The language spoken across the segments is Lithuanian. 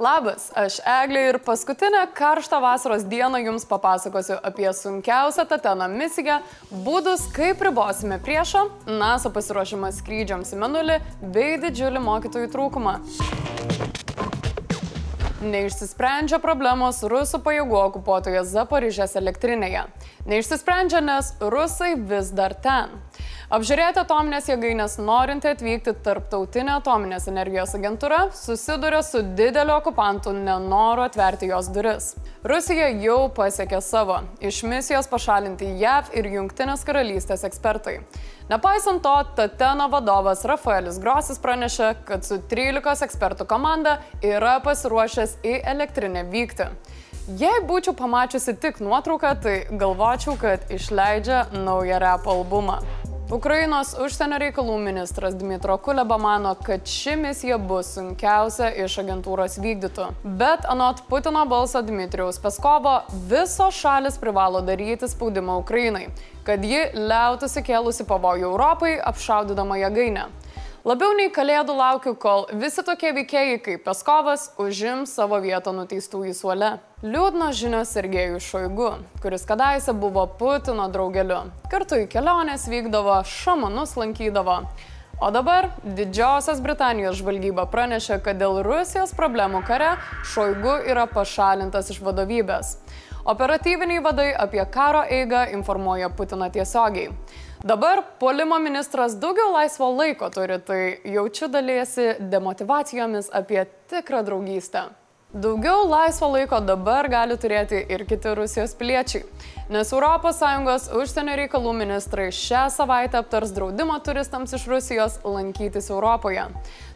Labas, aš Eglė ir paskutinę karštą vasaros dieną jums papasakosiu apie sunkiausią Tatena misiją, būdus, kaip ribosime priešą, NASA pasiruošimą skrydžiams į Menulį bei didžiulį mokytojų trūkumą. Neišsisprendžia problemos rusų pajėgų okupuotoje Zaporižės elektrinėje. Neišsisprendžia, nes rusai vis dar ten. Apžiūrėti atominės jėgainės norinti atvykti tarptautinė atominės energijos agentūra susiduria su dideliu okupantų nenoru atverti jos duris. Rusija jau pasiekė savo - iš misijos pašalinti JAV ir Junktinės karalystės ekspertai. Nepaisant to, Tateno vadovas Rafaelis Grosis pranešė, kad su 13 ekspertų komanda yra pasiruošęs į elektrinę vykti. Jei būčiau pamačiusi tik nuotrauką, tai galvočiau, kad išleidžia naują rap albumą. Ukrainos užsienio reikalų ministras Dmitro Kuleba mano, kad ši misija bus sunkiausia iš agentūros vykdytų. Bet anot Putino balso Dmitrijaus Peskovo, visos šalis privalo daryti spaudimą Ukrainai, kad ji liautųsi kėlusi pavojų Europai, apšaudydama jėgainę. Labiau nei kalėdų laukiu, kol visi tokie veikėjai kaip Peskovas užims savo vietą nuteistųjų suole. Liūdnos žinios Sergejų Šoigu, kuris kadaise buvo Putino draugeliu. Kartu į keliones vykdavo, šamanus lankydavo. O dabar Didžiosios Britanijos žvalgyba pranešė, kad dėl Rusijos problemų kare Šoigu yra pašalintas iš vadovybės. Operatyviniai vadai apie karo eigą informuoja Putiną tiesiogiai. Dabar polimo ministras daugiau laisvo laiko turi, tai jaučiu dalyjasi demotivacijomis apie tikrą draugystę. Daugiau laisvo laiko dabar gali turėti ir kiti Rusijos piliečiai, nes ES užsienio reikalų ministrai šią savaitę aptars draudimo turistams iš Rusijos lankytis Europoje.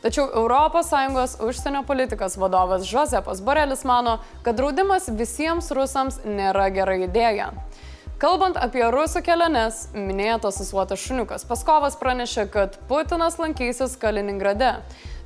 Tačiau ES užsienio politikos vadovas Josepas Borelis mano, kad draudimas visiems rusams nėra gera idėja. Kalbant apie rusų keliones, minėtas susuotas šuniukas Paskovas pranešė, kad Putinas lankysis Kaliningrade.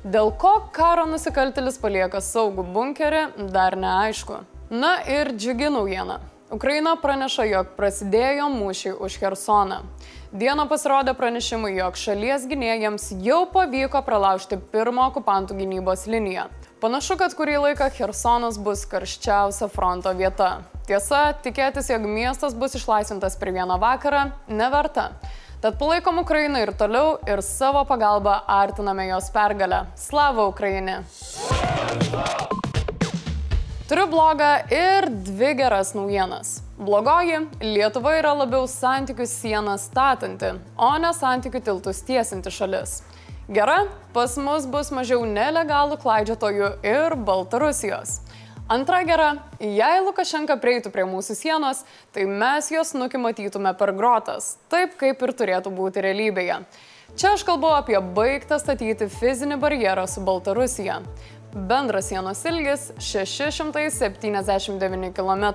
Dėl ko karo nusikaltelis palieka saugų bunkerį, dar neaišku. Na ir džiugi naujiena. Ukraina praneša, jog prasidėjo mūšiai už Hersoną. Dieną pasirodė pranešimai, jog šalies gynėjams jau pavyko pralaužti pirmą okupantų gynybos liniją. Panašu, kad kurį laiką Hersonas bus karščiausia fronto vieta. Tiesa, tikėtis, jog miestas bus išlaisvintas per vieną vakarą, neverta. Tad palaikom Ukrainą ir toliau ir savo pagalbą artiname jos pergalę. Slava Ukraini! Turiu blogą ir dvi geras naujienas. Blogoji - Lietuva yra labiau santykių sieną statanti, o ne santykių tiltus tiesinti šalis. Gera, pas mus bus mažiau nelegalų klaidžiotojų ir Baltarusijos. Antra gera, jei Lukašenka prieitų prie mūsų sienos, tai mes jos nukimatytume per grotas, taip kaip ir turėtų būti realybėje. Čia aš kalbu apie baigtą statyti fizinį barjerą su Baltarusija. Bendras sienos ilgis 679 km.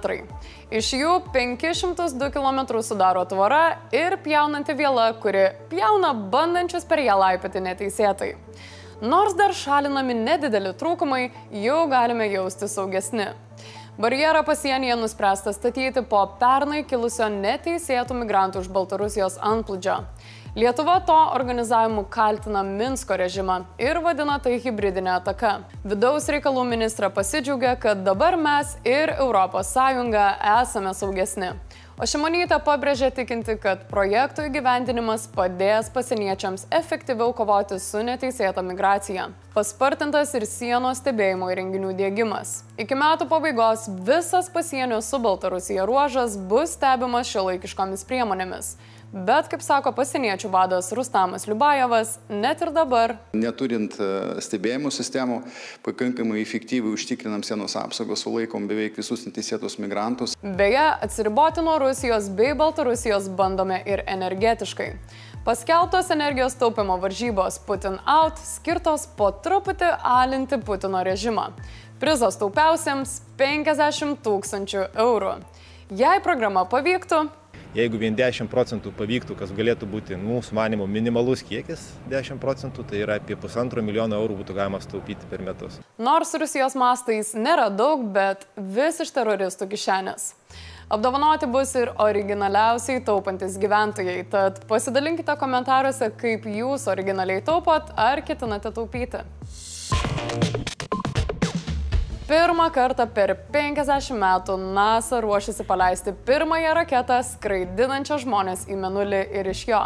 Iš jų 502 km sudaro tvora ir pjaunanti viela, kuri pjauna bandančius per ją laipėti neteisėtai. Nors dar šalinami nedideli trūkumai, jau galime jausti saugesni. Barjerą pasienyje nuspręsta statyti po pernai kilusio neteisėtų migrantų iš Baltarusijos antplūdžio. Lietuva to organizavimu kaltina Minsko režimą ir vadina tai hybridinė ataka. Vidaus reikalų ministra pasidžiaugia, kad dabar mes ir ES esame saugesni. O Šimonytė pabrėžė tikinti, kad projektų įgyvendinimas padės pasieniečiams efektyviau kovoti su neteisėta migracija. Paspartintas ir sienos stebėjimo įrenginių dėgymas. Iki metų pabaigos visas pasienio su Baltarusija ruožas bus stebimas šiuolaikiškomis priemonėmis. Bet, kaip sako pasieniečių vadas Rustamas Liubajevas, net ir dabar. Neturint e, stebėjimų sistemų, pakankamai efektyviai užtikrinam sienos apsaugą, sulaikom beveik visus neteisėtus migrantus. Beje, atsiriboti nuo Rusijos bei Baltarusijos bandome ir energetiškai. Paskelbtos energijos taupimo varžybos Putin Out skirtos po truputį alinti Putino režimą. Prizas taupiausiems - 50 tūkstančių eurų. Jei programa pavyktų, Jeigu vien 10 procentų pavyktų, kas galėtų būti mūsų manimo minimalus kiekis 10 procentų, tai yra apie pusantro milijono eurų būtų galima staupyti per metus. Nors Rusijos mastais nėra daug, bet vis iš teroristų kišenės. Apdovanoti bus ir originaliausiai taupantis gyventojai, tad pasidalinkite komentaruose, kaip jūs originaliai taupot ar ketinate taupyti. Pirmą kartą per 50 metų NASA ruošiasi paleisti pirmąją raketą skraidinančią žmonės į Menulį ir iš jo.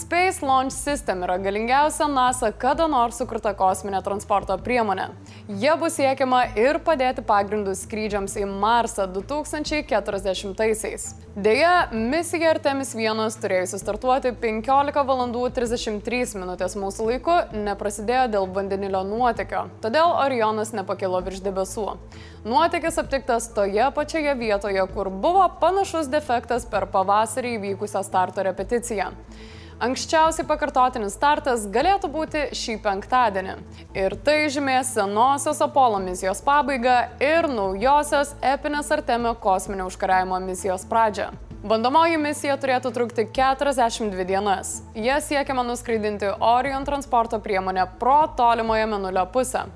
Space Launch System yra galingiausia NASA kada nors sukurta kosminė transporto priemonė. Jie bus siekiama ir padėti pagrindus skrydžiams į Marsą 2040-aisiais. Deja, misija Artemis 1 turėjusi startuoti 15 val. 33 minutės mūsų laiku neprasidėjo dėl vandenilio nuotėkio, todėl Orionas nepakilo virš debesų. Nuotėkis aptiktas toje pačioje vietoje, kur buvo panašus defektas per pavasarį įvykusią starto repeticiją. Anksčiausiai pakartotinis startas galėtų būti šį penktadienį. Ir tai žymės senosios Apollo misijos pabaigą ir naujosios epinės Artemio kosminio užkariavimo misijos pradžią. Bandomoji misija turėtų trukti 42 dienas. Jie siekiama nuskraidinti Orion transporto priemonę pro tolimoje Menulio pusę.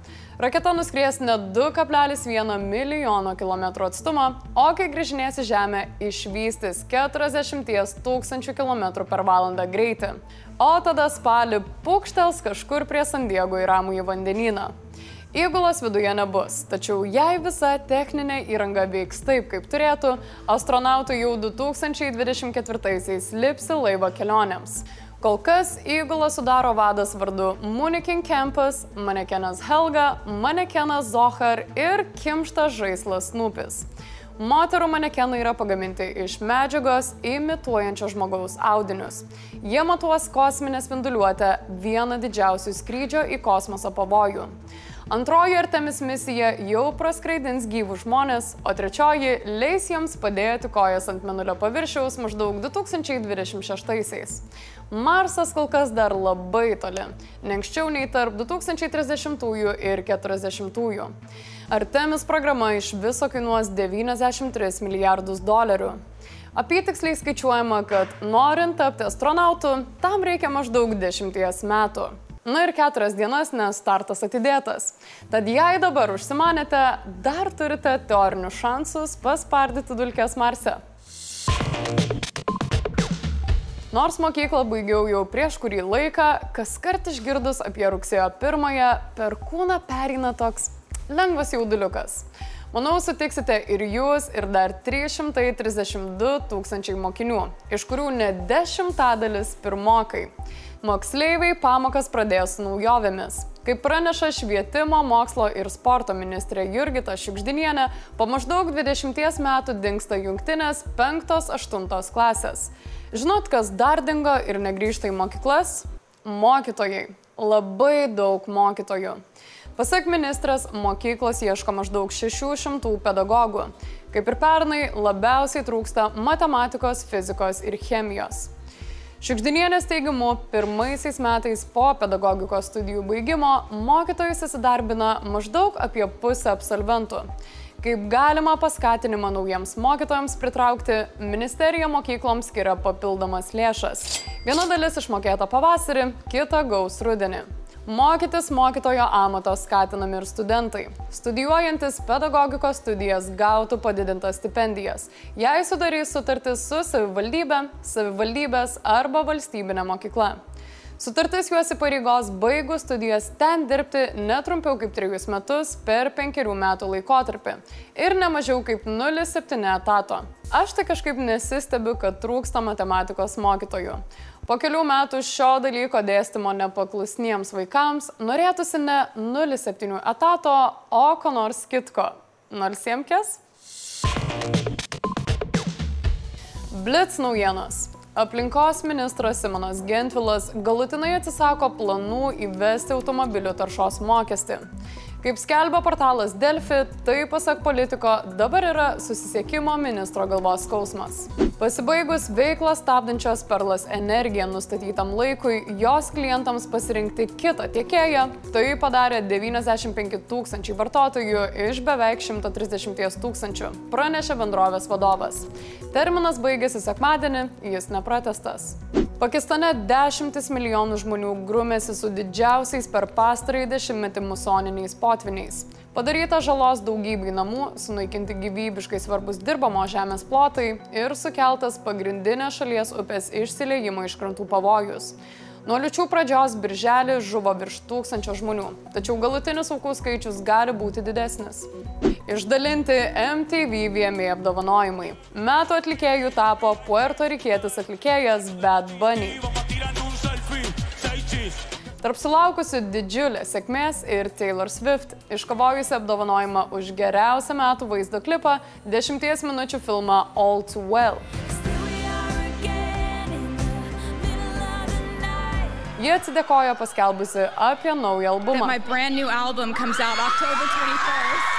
Raketa nuskries net 2,1 milijono kilometrų atstumą, o kai grįžinės į Žemę, išvystys 40 tūkstančių km per valandą greitį. O tada spalį pukštels kažkur prie Sandiego į Ramų į vandenyną. Įgulos viduje nebus, tačiau jei visa techninė įranga veiks taip, kaip turėtų, astronautų jau 2024-aisiais lipsi laivo kelionėms. Kol kas įgulą sudaro vadas vardu Munikin Kempas, manekenas Helga, manekenas Zohar ir kimštas žaislas Nupis. Moterų manekenai yra pagaminti iš medžiagos imituojančio žmogaus audinius. Jie matuos kosminę spinduliuotę vieną didžiausių skrydžio į kosmosą pavojų. Antroji Artemis misija jau praskraidins gyvų žmonės, o trečioji leis jiems padėti kojas ant menulio paviršiaus maždaug 2026-aisiais. Marsas kol kas dar labai toli, ne anksčiau nei tarp 2030 ir 40. Artemis programa iš viso kainuos 93 milijardus dolerių. Apytiksliai skaičiuojama, kad norint tapti astronautu, tam reikia maždaug 10 metų. Na ir keturias dienas, nes startas atidėtas. Tad jei dabar užsimanėte, dar turite teorinius šansus paspardyti dulkės Marse. Nors mokyklą baigiau jau prieš kurį laiką, kas kart išgirdus apie rugsėjo pirmąją, per kūną perina toks lengvas jauduliukas. Manau, sutiksite ir jūs, ir dar 332 tūkstančiai mokinių, iš kurių net dešimtadalis pirmokai. Moksleiviai pamokas pradės naujovėmis. Kaip praneša švietimo, mokslo ir sporto ministrė Jurgita Šiukždinienė, po maždaug 20 metų dinksta jungtinės 5-8 klasės. Žinot, kas dar dingo ir negrįžta į mokyklas? Mokytojai. Labai daug mokytojų. Pasak ministras, mokyklos ieško maždaug 600 pedagogų. Kaip ir pernai, labiausiai trūksta matematikos, fizikos ir chemijos. Šiukšdinienės teigimu, pirmaisiais metais po pedagogikos studijų baigimo mokytojus įsidarbina maždaug apie pusę absolventų. Kaip galima paskatinimą naujiems mokytojams pritraukti, ministerija mokykloms skiria papildomas lėšas. Viena dalis išmokėta pavasarį, kita gaus rudenį. Mokytis mokytojo amato skatinami ir studentai. Studijuojantis pedagogikos studijas gautų padidintas stipendijas, jei sudarys sutartis su savivaldybė, savivaldybės arba valstybinė mokykla. Sutartis juos įpareigos baigus studijas ten dirbti netrumpiau kaip trejus metus per penkerių metų laikotarpį ir ne mažiau kaip 0,7 etato. Aš tai kažkaip nesistebiu, kad trūksta matematikos mokytojų. Po kelių metų šio dalyko dėstymo nepaklusniems vaikams norėtųsi ne 0,7 etato, o ko nors kitko. Nors siemkės? Blitz naujienos. Aplinkos ministras Simonas Gentvilas galutinai atsisako planų įvesti automobilių taršos mokestį. Kaip skelbia portalas Delfi, tai pasak politiko dabar yra susisiekimo ministro galvos skausmas. Pasibaigus veiklą stabdančios Perlas energiją nustatytam laikui, jos klientams pasirinkti kitą tiekėją, tai padarė 95 tūkstančiai vartotojų iš beveik 130 tūkstančių, pranešė bendrovės vadovas. Terminas baigėsi sekmadienį, jis nepratestas. Pakistane dešimtis milijonų žmonių grumėsi su didžiausiais per pastarąjį dešimtmetį musoniniais potviniais. Padaryta žalos daugybei namų, sunaikinti gyvybiškai svarbus dirbamo žemės plotai ir sukeltas pagrindinės šalies upės išsileimo iš krantų pavojus. Nuo liučių pradžios birželį žuvo virš tūkstančio žmonių, tačiau galutinis aukų skaičius gali būti didesnis. Išdalinti MTV VMA apdovanojimai. Metų atlikėjų tapo puertorikietis atlikėjas Bad Bunny. Tarp sulaukusių didžiulės sėkmės ir Taylor Swift, iškovojusi apdovanojimą už geriausią metų vaizdo klipą 10 minučių filmą All Too Well. Ji atsidėkojo paskelbusi apie naują albumą. Album comes out October 21st.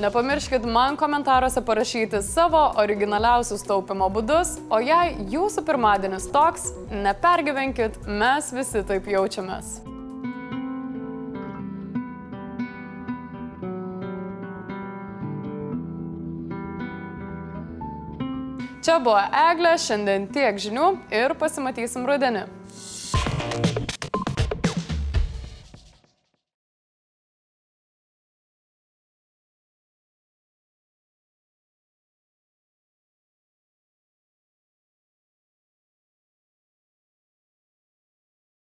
Nepamirškit man komentaruose parašyti savo originaliausius taupimo būdus, o jei jūsų pirmadienis toks, nepergyvenkit, mes visi taip jaučiamės. Čia buvo Eglė, šiandien tiek žinių ir pasimatysim rudenį.